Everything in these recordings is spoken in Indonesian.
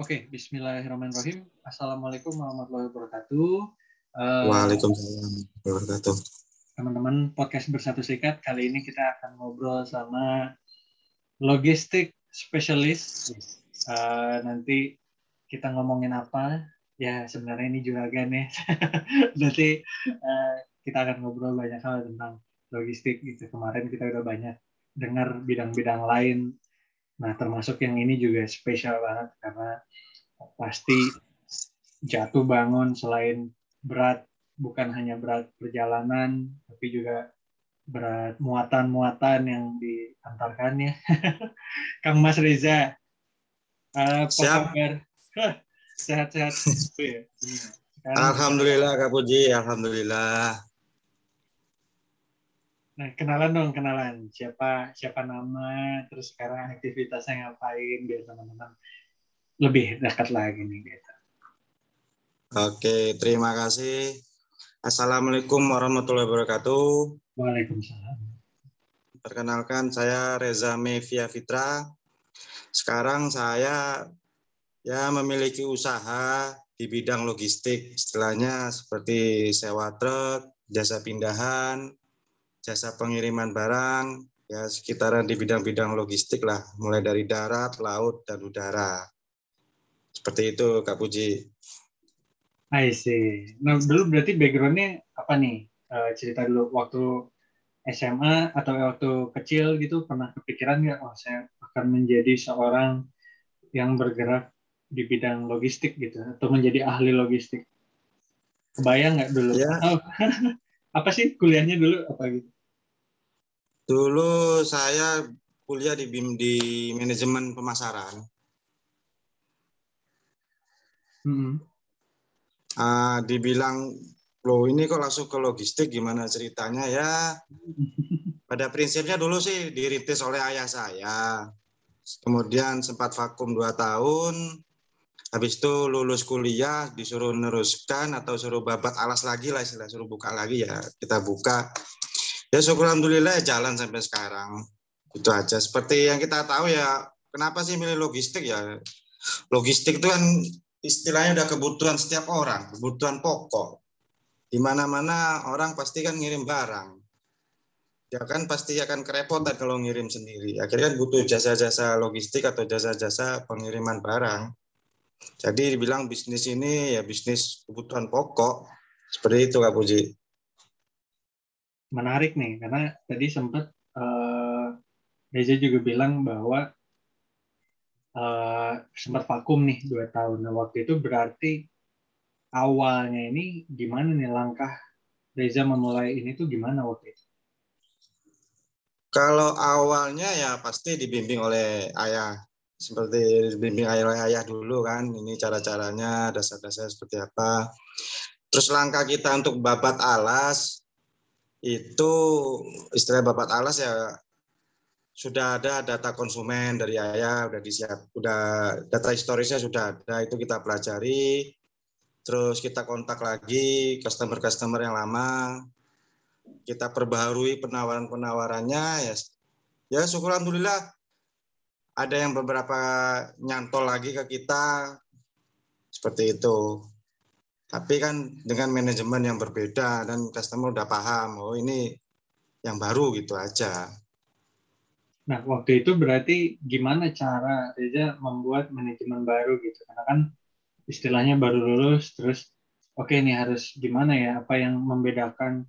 Oke, Bismillahirrahmanirrahim. Assalamualaikum warahmatullahi wabarakatuh. Uh, Waalaikumsalam warahmatullahi wabarakatuh. Teman-teman podcast bersatu serikat kali ini kita akan ngobrol sama logistik spesialis. Uh, nanti kita ngomongin apa? Ya sebenarnya ini juragan ya. Nanti uh, kita akan ngobrol banyak hal tentang logistik gitu. Kemarin kita udah banyak dengar bidang-bidang lain Nah, termasuk yang ini juga spesial banget karena pasti jatuh bangun selain berat bukan hanya berat perjalanan tapi juga berat muatan-muatan yang diantarkannya. Kang Mas Reza, apa Siap. kabar? Sehat-sehat. Iya. Alhamdulillah Kak Puji, Alhamdulillah. Nah, kenalan dong, kenalan. Siapa siapa nama, terus sekarang aktivitasnya ngapain biar teman-teman lebih dekat lagi nih gitu. Oke, terima kasih. Assalamualaikum warahmatullahi wabarakatuh. Waalaikumsalam. Perkenalkan saya Reza Mevia Fitra. Sekarang saya ya memiliki usaha di bidang logistik, istilahnya seperti sewa truk, jasa pindahan, jasa pengiriman barang ya sekitaran di bidang-bidang logistik lah, mulai dari darat, laut, dan udara. Seperti itu, Kak Puji. I see. Nah, dulu berarti backgroundnya apa nih? Uh, cerita dulu waktu SMA atau waktu kecil gitu pernah kepikiran nggak, oh saya akan menjadi seorang yang bergerak di bidang logistik gitu, atau menjadi ahli logistik? Kebayang nggak dulu? Ya. Oh, apa sih kuliahnya dulu apa gitu? Dulu saya kuliah di BIM di manajemen pemasaran. Hmm. Uh, dibilang lo ini kok langsung ke logistik gimana ceritanya ya? Pada prinsipnya dulu sih dirintis oleh ayah saya. Kemudian sempat vakum dua tahun. Habis itu lulus kuliah disuruh neruskan atau suruh babat alas lagi lah istilah suruh buka lagi ya kita buka Ya syukur alhamdulillah ya jalan sampai sekarang. Itu aja. Seperti yang kita tahu ya, kenapa sih milih logistik ya? Logistik itu kan istilahnya udah kebutuhan setiap orang, kebutuhan pokok. Di mana-mana orang pasti kan ngirim barang. Ya kan pasti akan kerepotan kalau ngirim sendiri. Akhirnya kan butuh jasa-jasa logistik atau jasa-jasa pengiriman barang. Jadi dibilang bisnis ini ya bisnis kebutuhan pokok. Seperti itu Kak Puji menarik nih karena tadi sempat uh, Reza juga bilang bahwa uh, sempat vakum nih dua tahun. Nah waktu itu berarti awalnya ini gimana nih langkah Reza memulai ini tuh gimana waktu itu? Kalau awalnya ya pasti dibimbing oleh ayah seperti dibimbing oleh ayah dulu kan ini cara-caranya dasar-dasar seperti apa. Terus langkah kita untuk babat alas itu istilah bapak alas ya sudah ada data konsumen dari ayah udah disiap udah data historisnya sudah ada itu kita pelajari. Terus kita kontak lagi customer customer yang lama. Kita perbaharui penawaran penawarannya ya. Ya syukur alhamdulillah ada yang beberapa nyantol lagi ke kita. Seperti itu tapi kan dengan manajemen yang berbeda dan customer udah paham, oh ini yang baru gitu aja. Nah, waktu itu berarti gimana cara Reza membuat manajemen baru gitu? Karena kan istilahnya baru lulus, terus oke okay, ini harus gimana ya? Apa yang membedakan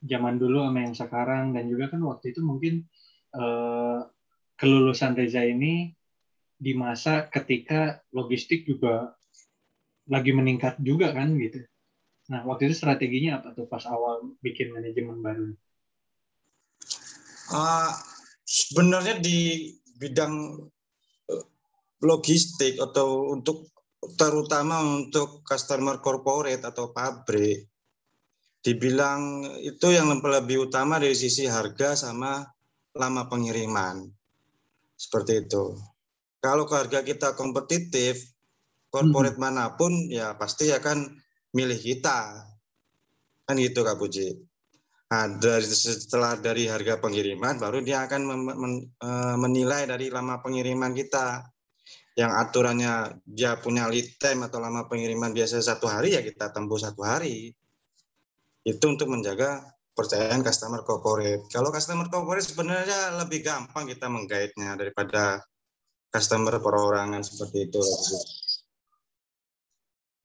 zaman dulu sama yang sekarang? Dan juga kan waktu itu mungkin eh, kelulusan Reza ini di masa ketika logistik juga lagi meningkat juga kan gitu. Nah waktu itu strateginya apa tuh pas awal bikin manajemen baru? Uh, sebenarnya di bidang eh, logistik atau untuk terutama untuk customer corporate atau pabrik dibilang itu yang lebih utama dari sisi harga sama lama pengiriman seperti itu kalau harga kita kompetitif korporat hmm. mana pun ya pasti akan milih kita. Kan gitu Kak Puji. Nah, dari, setelah dari harga pengiriman baru dia akan men, men, e, menilai dari lama pengiriman kita. yang aturannya dia punya lead time atau lama pengiriman biasa satu hari ya kita tembus satu hari itu untuk menjaga percayaan customer corporate. Kalau customer corporate sebenarnya lebih gampang kita menggait-nya daripada customer perorangan seperti itu.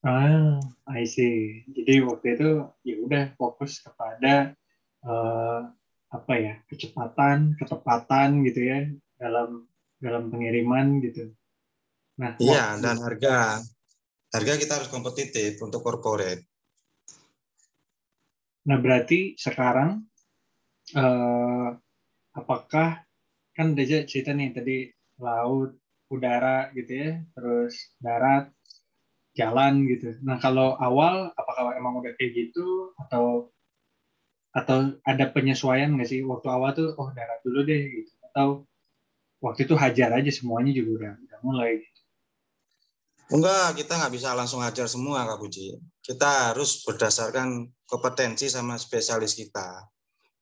Ah, I see. Jadi waktu itu ya udah fokus kepada uh, apa ya kecepatan, ketepatan gitu ya dalam dalam pengiriman gitu. Nah, iya dan harga harga kita harus kompetitif untuk corporate. Nah berarti sekarang uh, apakah kan Deja cerita nih tadi laut, udara gitu ya, terus darat, jalan gitu. Nah kalau awal apakah emang udah kayak gitu atau atau ada penyesuaian nggak sih waktu awal tuh oh darat dulu deh gitu atau waktu itu hajar aja semuanya juga udah udah mulai gitu. Enggak, kita nggak bisa langsung hajar semua Kak Puji. Kita harus berdasarkan kompetensi sama spesialis kita.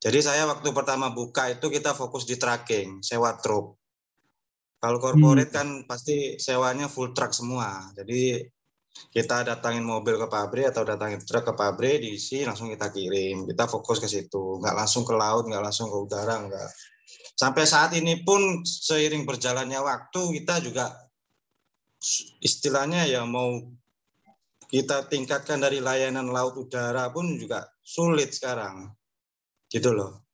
Jadi saya waktu pertama buka itu kita fokus di tracking, sewa truk. Kalau corporate hmm. kan pasti sewanya full truck semua. Jadi kita datangin mobil ke pabrik atau datangin truk ke pabrik diisi langsung kita kirim. Kita fokus ke situ. Nggak langsung ke laut nggak langsung ke udara nggak. Sampai saat ini pun seiring berjalannya waktu kita juga istilahnya ya mau kita tingkatkan dari layanan laut udara pun juga sulit sekarang. Gitu loh.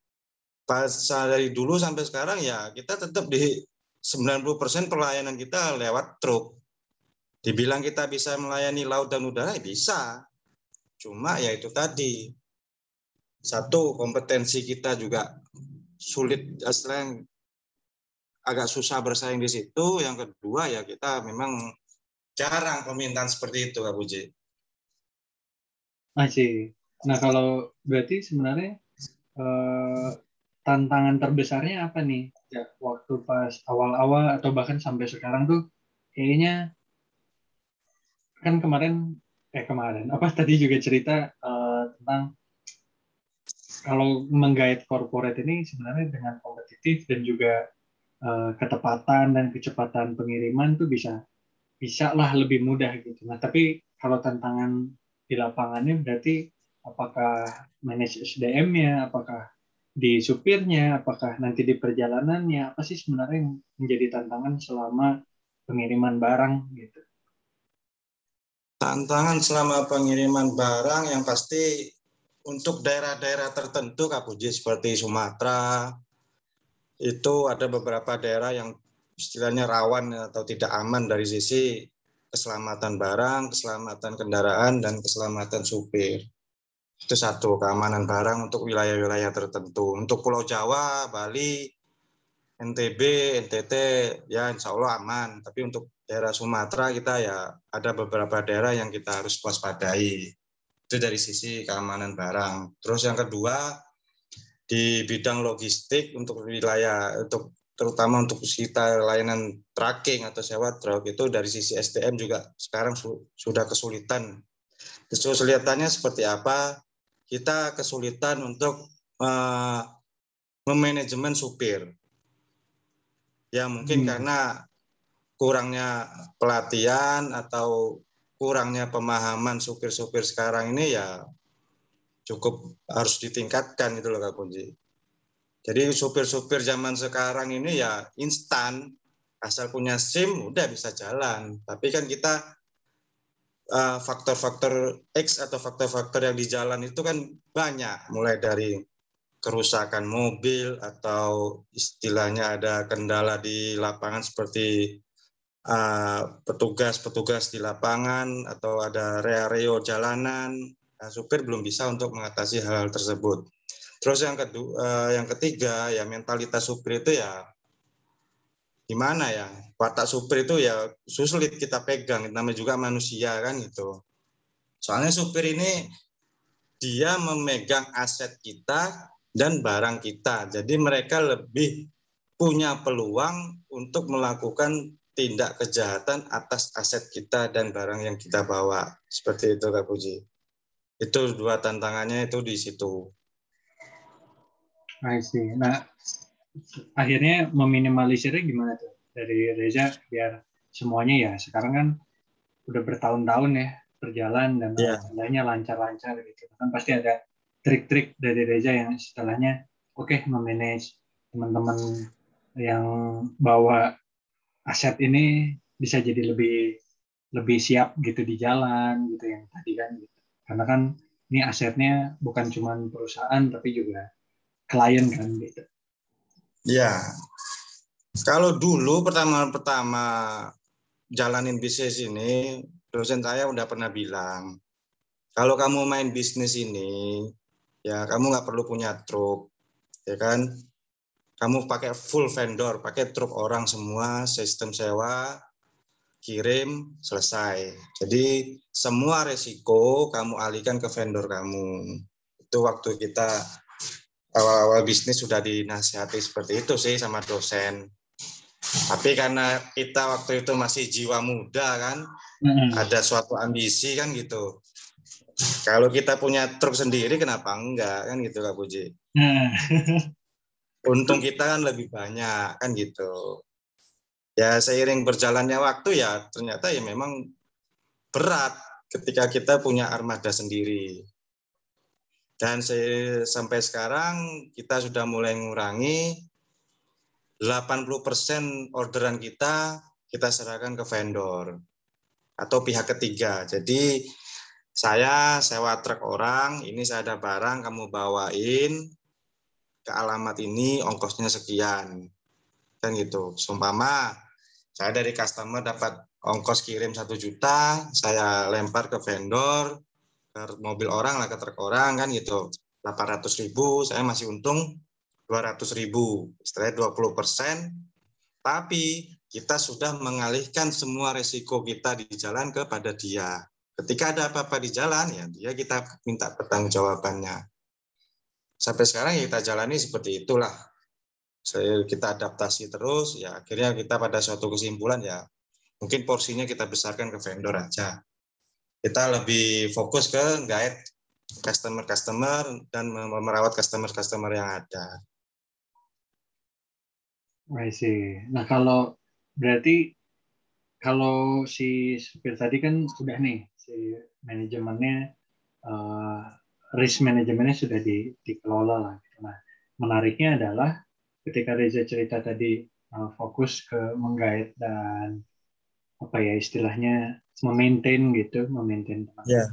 Pas dari dulu sampai sekarang ya kita tetap di 90% pelayanan kita lewat truk Dibilang kita bisa melayani laut dan udara, ya bisa. Cuma ya itu tadi. Satu, kompetensi kita juga sulit, selain agak susah bersaing di situ. Yang kedua ya kita memang jarang permintaan seperti itu, Kak Puji. Masih. Nah kalau berarti sebenarnya eh, tantangan terbesarnya apa nih? Ya, waktu pas awal-awal atau bahkan sampai sekarang tuh kayaknya kan kemarin eh kemarin apa tadi juga cerita uh, tentang kalau menggait corporate ini sebenarnya dengan kompetitif dan juga uh, ketepatan dan kecepatan pengiriman tuh bisa bisa lah lebih mudah gitu. Nah tapi kalau tantangan di lapangannya berarti apakah manage SDM-nya, apakah di supirnya, apakah nanti di perjalanannya, apa sih sebenarnya yang menjadi tantangan selama pengiriman barang gitu? Tantangan selama pengiriman barang yang pasti untuk daerah-daerah tertentu Kak Puji seperti Sumatera itu ada beberapa daerah yang istilahnya rawan atau tidak aman dari sisi keselamatan barang, keselamatan kendaraan dan keselamatan supir. Itu satu keamanan barang untuk wilayah-wilayah tertentu. Untuk Pulau Jawa, Bali, NTB, NTT ya insya Allah aman. Tapi untuk daerah Sumatera kita ya ada beberapa daerah yang kita harus waspadai. Itu dari sisi keamanan barang. Terus yang kedua di bidang logistik untuk wilayah untuk terutama untuk kita layanan tracking atau sewa truk itu dari sisi SDM juga sekarang su sudah kesulitan. Kesulitannya seperti apa? Kita kesulitan untuk uh, memanajemen supir. Ya mungkin hmm. karena kurangnya pelatihan atau kurangnya pemahaman supir-supir sekarang ini ya cukup harus ditingkatkan itu loh Kak Kunci. Jadi supir-supir zaman sekarang ini ya instan, asal punya SIM udah bisa jalan. Tapi kan kita eh, faktor-faktor uh, X atau faktor-faktor yang di jalan itu kan banyak, mulai dari kerusakan mobil atau istilahnya ada kendala di lapangan seperti petugas-petugas di lapangan atau ada reo-reo jalanan, nah, supir belum bisa untuk mengatasi hal-hal tersebut. Terus yang kedua, uh, yang ketiga ya mentalitas supir itu ya gimana ya watak supir itu ya sulit kita pegang, namanya juga manusia kan gitu. Soalnya supir ini dia memegang aset kita dan barang kita, jadi mereka lebih punya peluang untuk melakukan tindak kejahatan atas aset kita dan barang yang kita bawa. Seperti itu Kak Puji. Itu dua tantangannya itu di situ. I see. Nah, akhirnya meminimalisirnya gimana tuh dari Reza biar semuanya ya sekarang kan udah bertahun-tahun ya berjalan dan yeah. lancar-lancar gitu kan pasti ada trik-trik dari Reza yang setelahnya oke okay, memanage teman-teman yang bawa aset ini bisa jadi lebih lebih siap gitu di jalan gitu yang tadi kan gitu. karena kan ini asetnya bukan cuma perusahaan tapi juga klien kan gitu. Ya, kalau dulu pertama-pertama jalanin bisnis ini, dosen saya udah pernah bilang, kalau kamu main bisnis ini, ya kamu nggak perlu punya truk, ya kan? Kamu pakai full vendor, pakai truk orang semua, sistem sewa, kirim, selesai. Jadi semua resiko kamu alihkan ke vendor kamu. Itu waktu kita awal-awal bisnis sudah dinasihati seperti itu sih sama dosen. Tapi karena kita waktu itu masih jiwa muda kan, hmm. ada suatu ambisi kan gitu. Kalau kita punya truk sendiri kenapa enggak kan gitu Kak Puji. Hmm. Untung kita kan lebih banyak kan gitu ya seiring berjalannya waktu ya ternyata ya memang berat ketika kita punya armada sendiri. Dan sampai sekarang kita sudah mulai mengurangi 80% orderan kita kita serahkan ke vendor atau pihak ketiga. Jadi saya sewa truk orang, ini saya ada barang kamu bawain ke alamat ini ongkosnya sekian. Kan gitu. Sumpama saya dari customer dapat ongkos kirim satu juta, saya lempar ke vendor, ke mobil orang lah, ke truk orang kan gitu. 800 ribu, saya masih untung 200 ribu, istilahnya 20 persen. Tapi kita sudah mengalihkan semua resiko kita di jalan kepada dia. Ketika ada apa-apa di jalan, ya dia kita minta pertanggungjawabannya. Sampai sekarang kita jalani seperti itulah saya kita adaptasi terus ya akhirnya kita pada suatu kesimpulan ya mungkin porsinya kita besarkan ke vendor aja kita lebih fokus ke guide customer-customer dan merawat customer-customer yang ada. I see. Nah kalau berarti kalau si supir tadi kan sudah nih si manajemennya uh, risk manajemennya sudah di, dikelola lah. Gitu. Nah menariknya adalah ketika Reza cerita tadi uh, fokus ke menggait dan apa ya istilahnya memaintain gitu, memaintain yeah.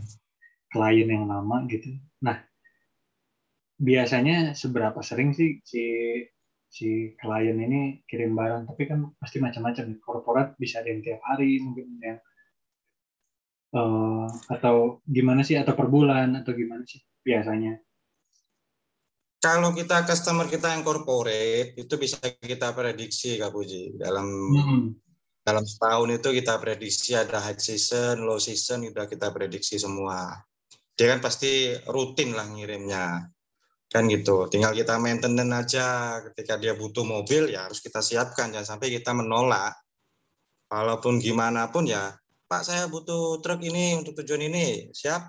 klien yang lama gitu. Nah, biasanya seberapa sering sih si si klien ini kirim barang? Tapi kan pasti macam-macam. Korporat bisa ada yang tiap hari mungkin yang uh, atau gimana sih atau per bulan atau gimana sih biasanya? kalau kita customer kita yang corporate itu bisa kita prediksi Kak Puji dalam hmm. dalam setahun itu kita prediksi ada high season, low season sudah kita prediksi semua. Dia kan pasti rutin lah ngirimnya kan gitu. Tinggal kita maintenance aja ketika dia butuh mobil ya harus kita siapkan jangan sampai kita menolak. Walaupun gimana pun ya Pak saya butuh truk ini untuk tujuan ini siap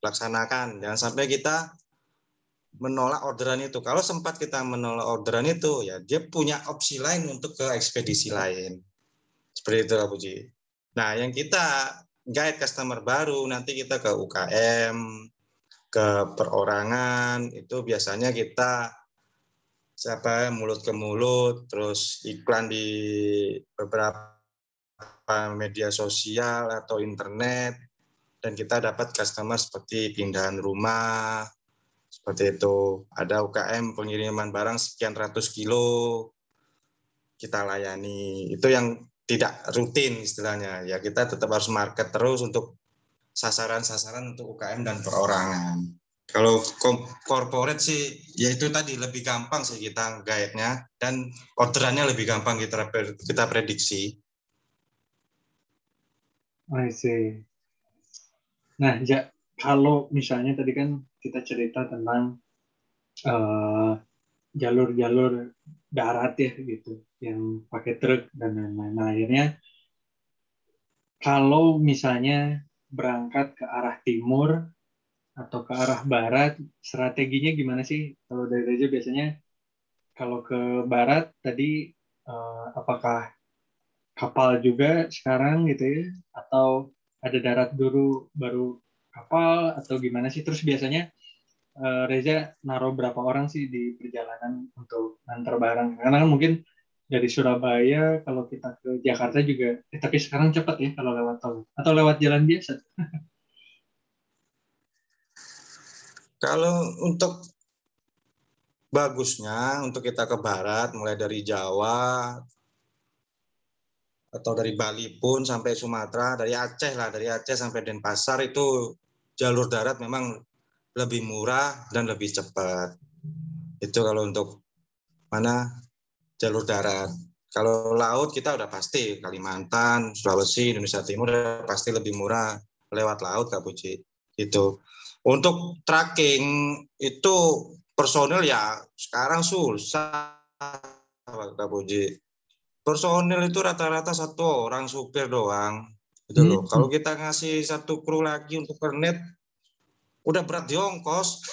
laksanakan. Jangan sampai kita menolak orderan itu. Kalau sempat kita menolak orderan itu, ya dia punya opsi lain untuk ke ekspedisi lain. Seperti itu, Pak Puji. Nah, yang kita guide customer baru, nanti kita ke UKM, ke perorangan, itu biasanya kita siapa mulut ke mulut, terus iklan di beberapa media sosial atau internet, dan kita dapat customer seperti pindahan rumah, seperti itu. Ada UKM pengiriman barang sekian ratus kilo kita layani. Itu yang tidak rutin istilahnya. Ya kita tetap harus market terus untuk sasaran-sasaran untuk UKM dan perorangan. Kalau corporate sih, ya itu tadi lebih gampang sih kita guide-nya dan orderannya lebih gampang kita kita prediksi. I see. Nah, ja, kalau misalnya tadi kan kita cerita tentang eh, jalur-jalur darat ya gitu yang pakai truk dan lain-lain. Nah, akhirnya kalau misalnya berangkat ke arah timur atau ke arah barat, strateginya gimana sih? Kalau dari Reza biasanya kalau ke barat tadi uh, apakah kapal juga sekarang gitu ya? Atau ada darat dulu baru kapal atau gimana sih? Terus biasanya uh, Reza naruh berapa orang sih di perjalanan untuk antar barang? Karena kan mungkin dari Surabaya kalau kita ke Jakarta juga eh, tapi sekarang cepat ya kalau lewat tol. Atau lewat jalan biasa. Kalau untuk bagusnya untuk kita ke barat mulai dari Jawa atau dari Bali pun sampai Sumatera, dari Aceh lah, dari Aceh sampai Denpasar itu jalur darat memang lebih murah dan lebih cepat. Itu kalau untuk mana jalur darat. Kalau laut kita udah pasti Kalimantan, Sulawesi, Indonesia Timur udah pasti lebih murah lewat laut Kak Puji. Itu. Untuk tracking itu personil ya sekarang susah Kak Puji personil itu rata-rata satu orang supir doang gitu loh. Hmm. Kalau kita ngasih satu kru lagi untuk kernet udah berat di ongkos.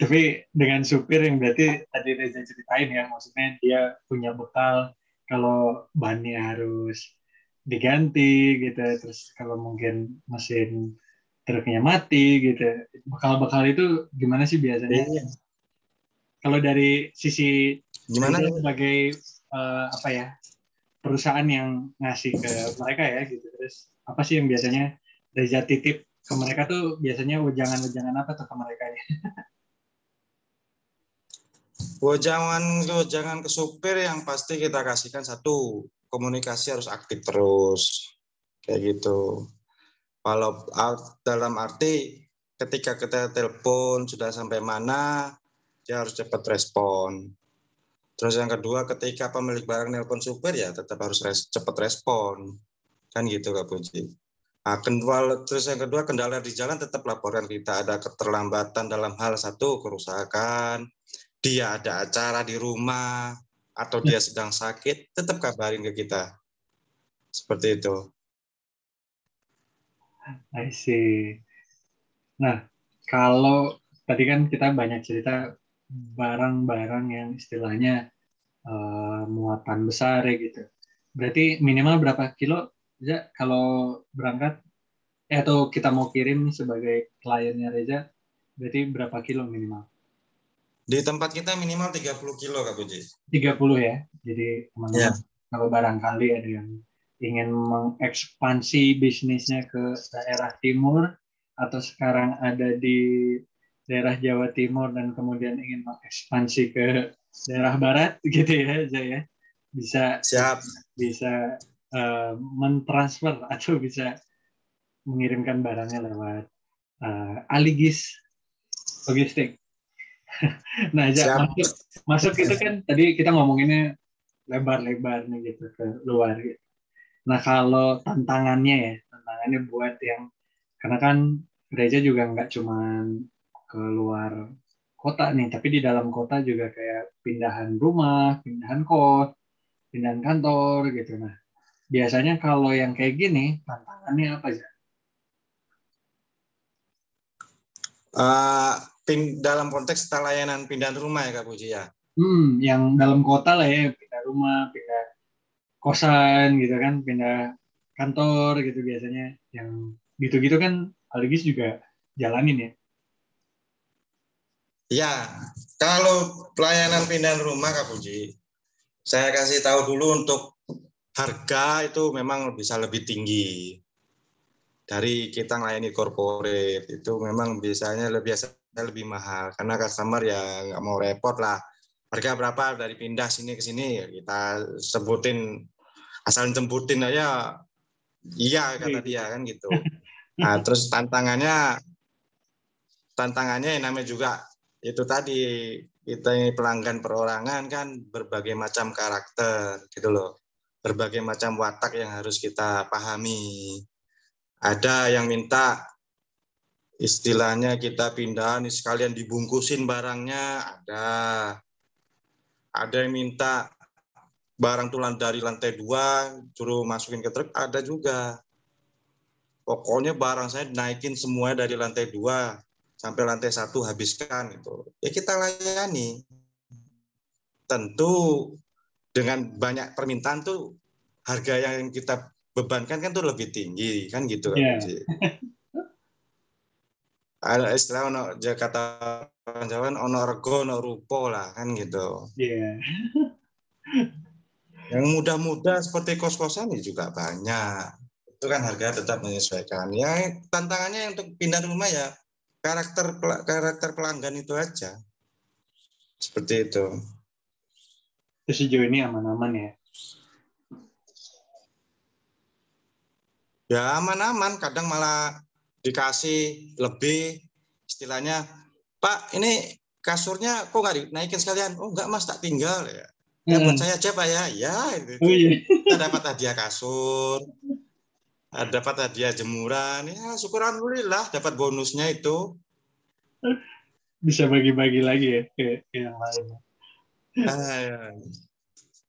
Tapi dengan supir yang berarti tadi Reza ceritain ya, maksudnya dia punya bekal kalau bannya harus diganti gitu, terus kalau mungkin mesin truknya mati gitu, bekal-bekal itu gimana sih biasanya? Iya kalau dari sisi gimana sebagai uh, apa ya perusahaan yang ngasih ke mereka ya gitu terus apa sih yang biasanya Reza titip ke mereka tuh biasanya wejangan-wejangan apa tuh ke mereka ya? Wejangan wejangan ke supir yang pasti kita kasihkan satu komunikasi harus aktif terus kayak gitu. Kalau dalam arti ketika kita telepon sudah sampai mana dia harus cepat respon. Terus yang kedua, ketika pemilik barang nelpon supir ya tetap harus res, cepat respon. Kan gitu Kak Puji. Nah, kendala, terus yang kedua, kendala di jalan tetap laporan kita. Ada keterlambatan dalam hal satu, kerusakan, dia ada acara di rumah, atau dia sedang sakit, tetap kabarin ke kita. Seperti itu. I see. Nah, kalau tadi kan kita banyak cerita barang-barang yang istilahnya uh, muatan besar ya gitu. Berarti minimal berapa kilo Reza kalau berangkat eh, atau kita mau kirim sebagai kliennya Reza berarti berapa kilo minimal? Di tempat kita minimal 30 kilo Kak Puji. 30 ya. Jadi teman-teman yeah. kalau barangkali ada yang ingin mengekspansi bisnisnya ke daerah timur atau sekarang ada di daerah Jawa Timur dan kemudian ingin mengekspansi ke daerah Barat gitu ya, ya bisa siap bisa uh, mentransfer atau bisa mengirimkan barangnya lewat uh, Aligis logistik. nah, aja masuk masuk itu kan tadi kita ngomonginnya lebar-lebar nih gitu ke luar gitu. Nah kalau tantangannya ya tantangannya buat yang karena kan gereja juga nggak cuman keluar kota nih, tapi di dalam kota juga kayak pindahan rumah, pindahan kos, pindahan kantor gitu. Nah, biasanya kalau yang kayak gini tantangannya apa sih? Uh, pin, dalam konteks layanan pindahan rumah ya Kak Puji ya? Hmm, yang dalam kota lah ya, pindah rumah, pindah kosan gitu kan, pindah kantor gitu biasanya. Yang gitu-gitu kan Aligis juga jalanin ya. Ya, kalau pelayanan pindahan rumah Kak Puji, saya kasih tahu dulu untuk harga itu memang bisa lebih tinggi. Dari kita melayani corporate itu memang biasanya lebih biasa lebih mahal. Karena customer ya nggak mau repot lah. Harga berapa dari pindah sini ke sini kita sebutin asal jemputin aja. Iya kata dia kan gitu. Nah terus tantangannya tantangannya yang namanya juga itu tadi kita ini pelanggan perorangan kan berbagai macam karakter gitu loh. Berbagai macam watak yang harus kita pahami. Ada yang minta istilahnya kita pindah nih sekalian dibungkusin barangnya. Ada. Ada yang minta barang tulan dari lantai dua suruh masukin ke truk ada juga. Pokoknya barang saya naikin semua dari lantai dua sampai lantai satu habiskan itu ya kita layani tentu dengan banyak permintaan tuh harga yang kita bebankan kan tuh lebih tinggi kan gitu yeah. ada istilah ono kata Jawa ono rego ono rupo lah kan gitu. Yeah. yang mudah-mudah seperti kos-kosan ini juga banyak. Itu kan harga tetap menyesuaikan. Ya tantangannya untuk pindah rumah ya karakter karakter pelanggan itu aja. Seperti itu. Sejauh ini aman-aman ya? Ya aman-aman, kadang malah dikasih lebih istilahnya, Pak ini kasurnya kok nggak dinaikin sekalian? Oh enggak mas, tak tinggal ya. Ya buat hmm. saya aja Pak ya. Ya itu. Oh, iya. Kita dapat hadiah kasur, dapat hadiah jemuran. Ya syukur alhamdulillah dapat bonusnya itu. Bisa bagi-bagi lagi ya ke, ke yang lain. Ah, ya.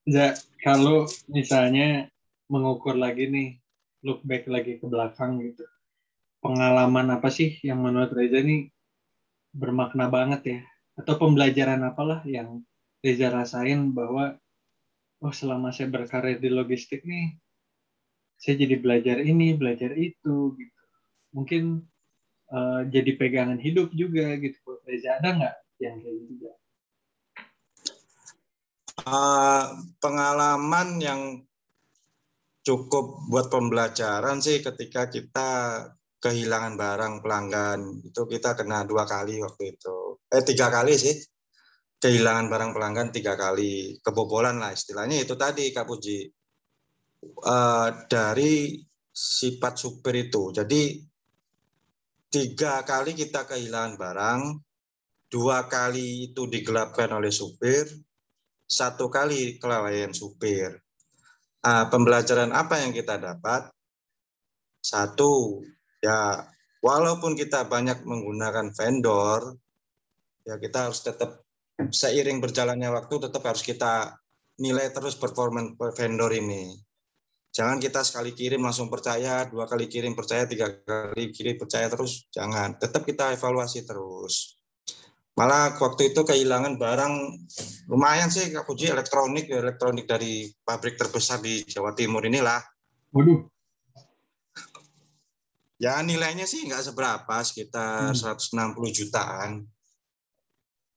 ya, kalau misalnya mengukur lagi nih look back lagi ke belakang gitu pengalaman apa sih yang menurut Reza ini bermakna banget ya atau pembelajaran apalah yang Reza rasain bahwa oh selama saya berkarir di logistik nih saya jadi belajar ini belajar itu gitu. Mungkin uh, jadi pegangan hidup juga gitu. Reza ada nggak yang kayak gitu uh, pengalaman yang cukup buat pembelajaran sih ketika kita kehilangan barang pelanggan. Itu kita kena dua kali waktu itu. Eh tiga kali sih. Kehilangan barang pelanggan tiga kali. Kebobolan lah istilahnya. Itu tadi Kak Puji uh, dari sifat supir itu jadi tiga kali kita kehilangan barang dua kali itu digelapkan oleh supir satu kali kelalaian supir uh, pembelajaran apa yang kita dapat? Satu, ya walaupun kita banyak menggunakan vendor, ya kita harus tetap seiring berjalannya waktu tetap harus kita nilai terus performa vendor ini. Jangan kita sekali kirim langsung percaya, dua kali kirim percaya, tiga kali kirim percaya terus, jangan. Tetap kita evaluasi terus. Malah waktu itu kehilangan barang lumayan sih Kak Puji elektronik elektronik dari pabrik terbesar di Jawa Timur inilah. Waduh. Ya nilainya sih nggak seberapa sekitar hmm. 160 jutaan.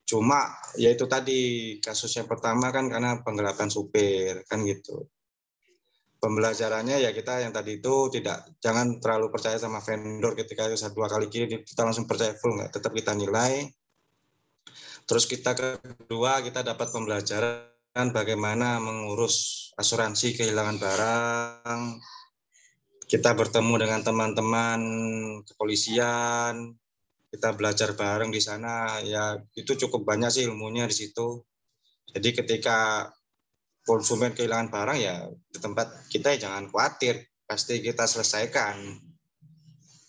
Cuma ya itu tadi kasus yang pertama kan karena penggelapan supir kan gitu. Pembelajarannya ya kita yang tadi itu tidak jangan terlalu percaya sama vendor ketika itu dua kali kiri kita langsung percaya full nggak tetap kita nilai Terus kita kedua kita dapat pembelajaran bagaimana mengurus asuransi kehilangan barang. Kita bertemu dengan teman-teman kepolisian, kita belajar bareng di sana ya itu cukup banyak sih ilmunya di situ. Jadi ketika konsumen kehilangan barang ya di tempat kita ya jangan khawatir, pasti kita selesaikan.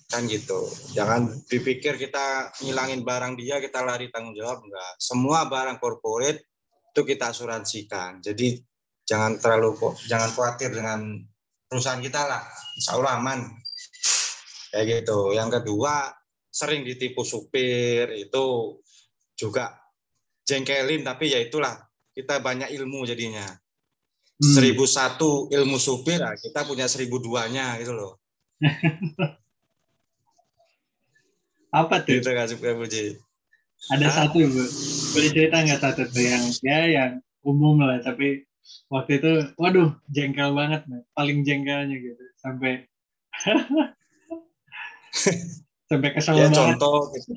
Kan gitu. Jangan dipikir kita ngilangin barang dia kita lari tanggung jawab. Enggak. Semua barang corporate itu kita asuransikan. Jadi jangan terlalu jangan khawatir dengan perusahaan kita lah. Insya Allah aman. Kayak gitu. Yang kedua sering ditipu supir. Itu juga jengkelin tapi ya itulah. Kita banyak ilmu jadinya hmm. seribu satu ilmu supir lah kita punya seribu duanya gitu loh Apa tuh? Itu kasih Puji. Ada Hah? satu, Bu. Boleh cerita nggak satu tuh yang ya yang umum lah, tapi waktu itu, waduh, jengkel banget, nih. paling jengkelnya gitu, sampai sampai kesal ya, banget. contoh, gitu.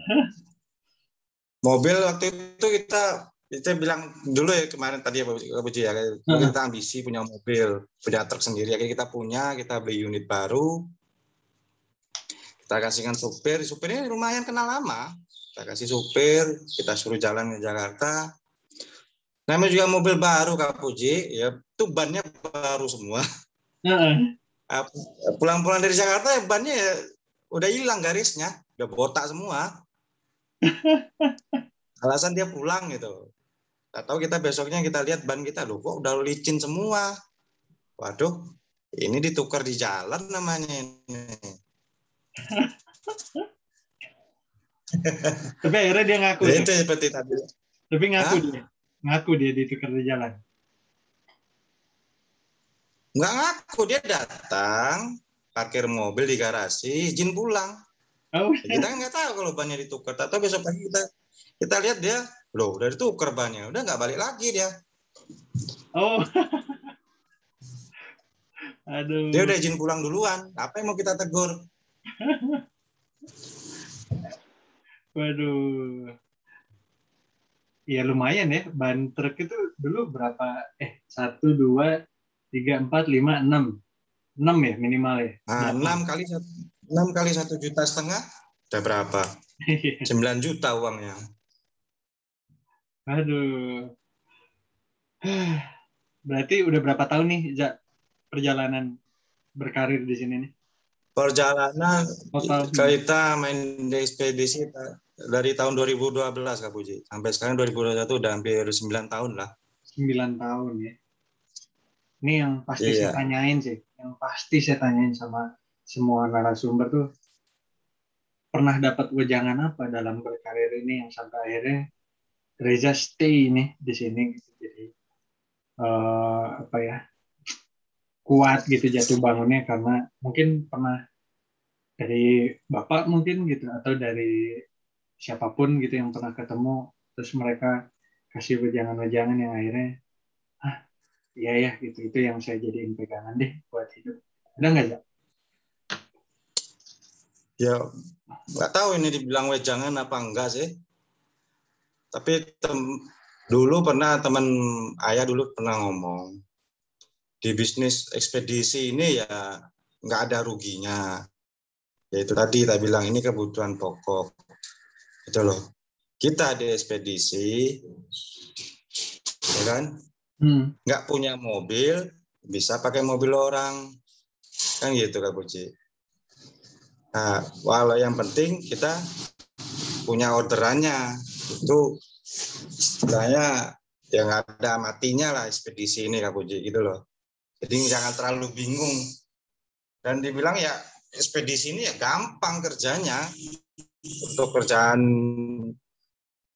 mobil waktu itu kita kita bilang dulu ya kemarin tadi ya Pak ya, kita ambisi punya mobil, punya truk sendiri, ya kita punya, kita beli unit baru, kita kasihkan supir supirnya lumayan kenal lama. Kita kasih supir kita suruh jalan ke Jakarta. Namanya juga mobil baru Kak Puji. Ya itu bannya baru semua. Pulang-pulang dari Jakarta ya bannya ya udah hilang garisnya. Udah botak semua. Alasan dia pulang gitu atau kita besoknya kita lihat ban kita loh kok udah licin semua waduh ini ditukar di jalan namanya ini Tapi akhirnya dia ngaku. Ya, itu seperti tadi. Tapi ngaku Hah? dia. ngaku dia ditukar di jalan. Nggak ngaku dia datang parkir mobil di garasi, izin pulang. Oh. Kita kan nggak tahu kalau bannya ditukar. Atau besok pagi kita kita lihat dia, loh udah ditukar bannya, udah nggak balik lagi dia. Oh. Aduh. Dia udah izin pulang duluan. Apa yang mau kita tegur? Waduh. Ya lumayan ya. Ban truk itu dulu berapa? Eh, satu, dua, tiga, empat, lima, enam. Enam ya minimal ya? Nah, enam kali satu, enam kali satu juta setengah, udah berapa? Sembilan juta uangnya. Aduh. Berarti udah berapa tahun nih, Jak, perjalanan berkarir di sini nih? Perjalanan Total. kita main di ekspedisi dari tahun 2012 Kak Puji. Sampai sekarang 2021 udah hampir 9 tahun lah. 9 tahun ya. Ini yang pasti iya. saya tanyain sih. Yang pasti saya tanyain sama semua narasumber tuh pernah dapat wejangan apa dalam berkarir ini yang sampai akhirnya Reza stay ini di sini gitu. Jadi uh, apa ya kuat gitu jatuh bangunnya karena mungkin pernah dari bapak mungkin gitu atau dari siapa pun gitu yang pernah ketemu terus mereka kasih wejangan-wejangan yang akhirnya ah iya ya gitu. Itu yang saya jadiin pegangan deh buat hidup. Ada nggak ya ya nggak tahu ini dibilang wejangan apa enggak sih tapi tem dulu pernah teman ayah dulu pernah ngomong di bisnis ekspedisi ini ya nggak ada ruginya. Yaitu tadi kita bilang ini kebutuhan pokok. Itu loh. Kita di ekspedisi, ya kan? Hmm. Nggak punya mobil, bisa pakai mobil orang. Kan gitu Kak Puji. Nah, walau yang penting kita punya orderannya. Itu istilahnya yang ada matinya lah ekspedisi ini Kak Puji gitu loh. Jadi jangan terlalu bingung. Dan dibilang ya ekspedisi ini ya gampang kerjanya. Untuk kerjaan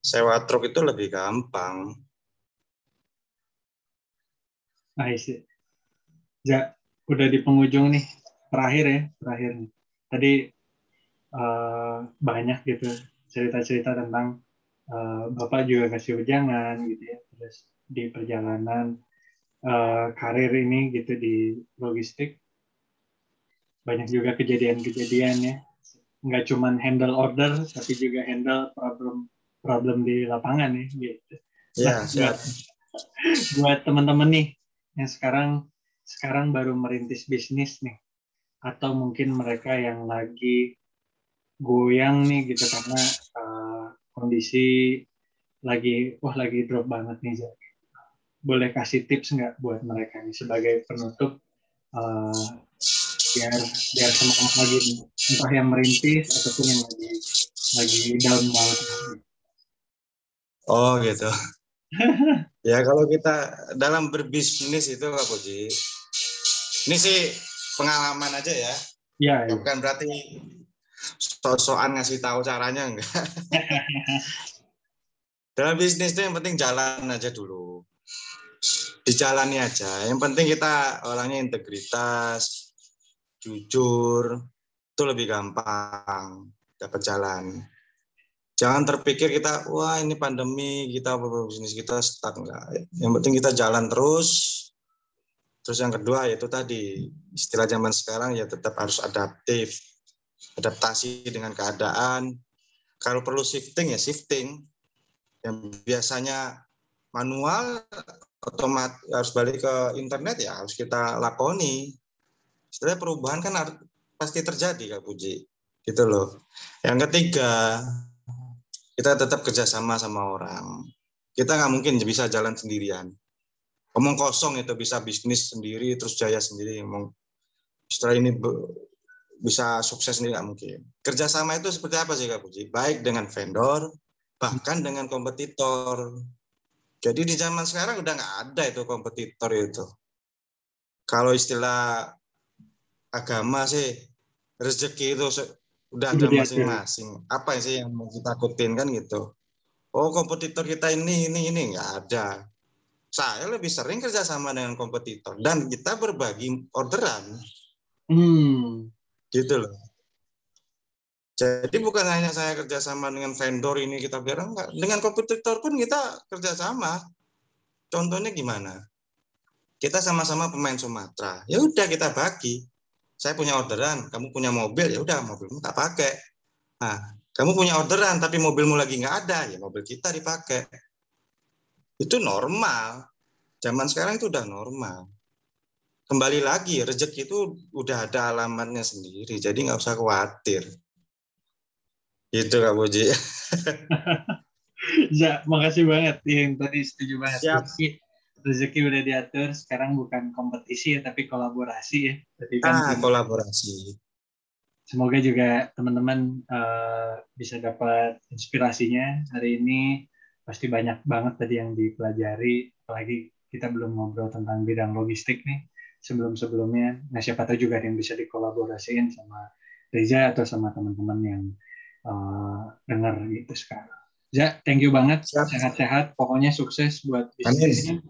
sewa truk itu lebih gampang. Nah, isi. Ya, udah di penghujung nih. Terakhir ya, terakhir. Tadi uh, banyak gitu cerita-cerita tentang uh, Bapak juga kasih ujangan gitu ya. Terus di perjalanan uh, karir ini gitu di logistik banyak juga kejadian-kejadian ya nggak cuma handle order tapi juga handle problem problem di lapangan ya gitu. Ya, nah, buat teman-teman nih yang sekarang sekarang baru merintis bisnis nih atau mungkin mereka yang lagi goyang nih gitu karena kondisi lagi wah lagi drop banget nih jadi boleh kasih tips nggak buat mereka nih sebagai penutup uh, biar biar semangat lagi nih. entah yang merintis ataupun yang lagi lagi down banget. Oh gitu. ya kalau kita dalam berbisnis itu Kak Puji, ini sih pengalaman aja ya. Iya. Ya. Bukan berarti so-soan ngasih tahu caranya enggak. dalam bisnis itu yang penting jalan aja dulu dijalani aja. Yang penting kita orangnya integritas, jujur, itu lebih gampang dapat jalan. Jangan terpikir kita, wah ini pandemi, kita bisnis kita stuck enggak. Yang penting kita jalan terus. Terus yang kedua yaitu tadi, istilah zaman sekarang ya tetap harus adaptif. Adaptasi dengan keadaan. Kalau perlu shifting ya shifting. Yang biasanya manual otomat harus balik ke internet ya harus kita lakoni. Setelah perubahan kan pasti terjadi Kak Puji. Gitu loh. Yang ketiga, kita tetap kerjasama sama orang. Kita nggak mungkin bisa jalan sendirian. Ngomong kosong itu bisa bisnis sendiri, terus jaya sendiri. Ngomong setelah ini bisa sukses sendiri nggak mungkin. Kerjasama itu seperti apa sih Kak Puji? Baik dengan vendor, bahkan dengan kompetitor. Jadi di zaman sekarang udah nggak ada itu kompetitor itu. Kalau istilah agama sih rezeki itu udah ada masing-masing. Apa sih yang mau kita takutin kan gitu. oh kompetitor kita ini ini ini nggak ada. Saya lebih sering kerjasama dengan kompetitor dan kita berbagi orderan. Hmm. Gitu loh. Jadi bukan hanya saya kerjasama dengan vendor ini kita biar enggak. Dengan kompetitor pun kita kerjasama. Contohnya gimana? Kita sama-sama pemain Sumatera. Ya udah kita bagi. Saya punya orderan, kamu punya mobil, ya udah mobilmu tak pakai. Nah, kamu punya orderan tapi mobilmu lagi nggak ada, ya mobil kita dipakai. Itu normal. Zaman sekarang itu udah normal. Kembali lagi, rezeki itu udah ada alamatnya sendiri, jadi nggak usah khawatir. Itu Kak Boji. ya, makasih banget yang tadi setuju banget. Siap. Rezeki udah diatur, sekarang bukan kompetisi ya, tapi kolaborasi ya. Jadi kan ah, kolaborasi semoga juga teman-teman uh, bisa dapat inspirasinya hari ini pasti banyak banget tadi yang dipelajari apalagi kita belum ngobrol tentang bidang logistik nih sebelum-sebelumnya nah siapa tahu juga ada yang bisa dikolaborasiin sama Reza atau sama teman-teman yang uh, dengar gitu sekarang Ja, thank you banget sehat-sehat pokoknya sukses buat bisnisnya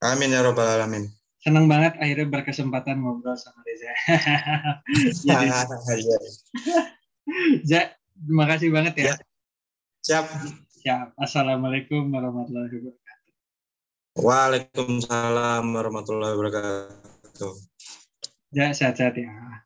Amin. Amin ya robbal alamin senang banget akhirnya berkesempatan ngobrol sama Reza. Jadi, ja, terima kasih banget ya. ya. Siap. Siap. Assalamualaikum warahmatullahi wabarakatuh. Waalaikumsalam warahmatullahi wabarakatuh. Ya, sehat-sehat ya.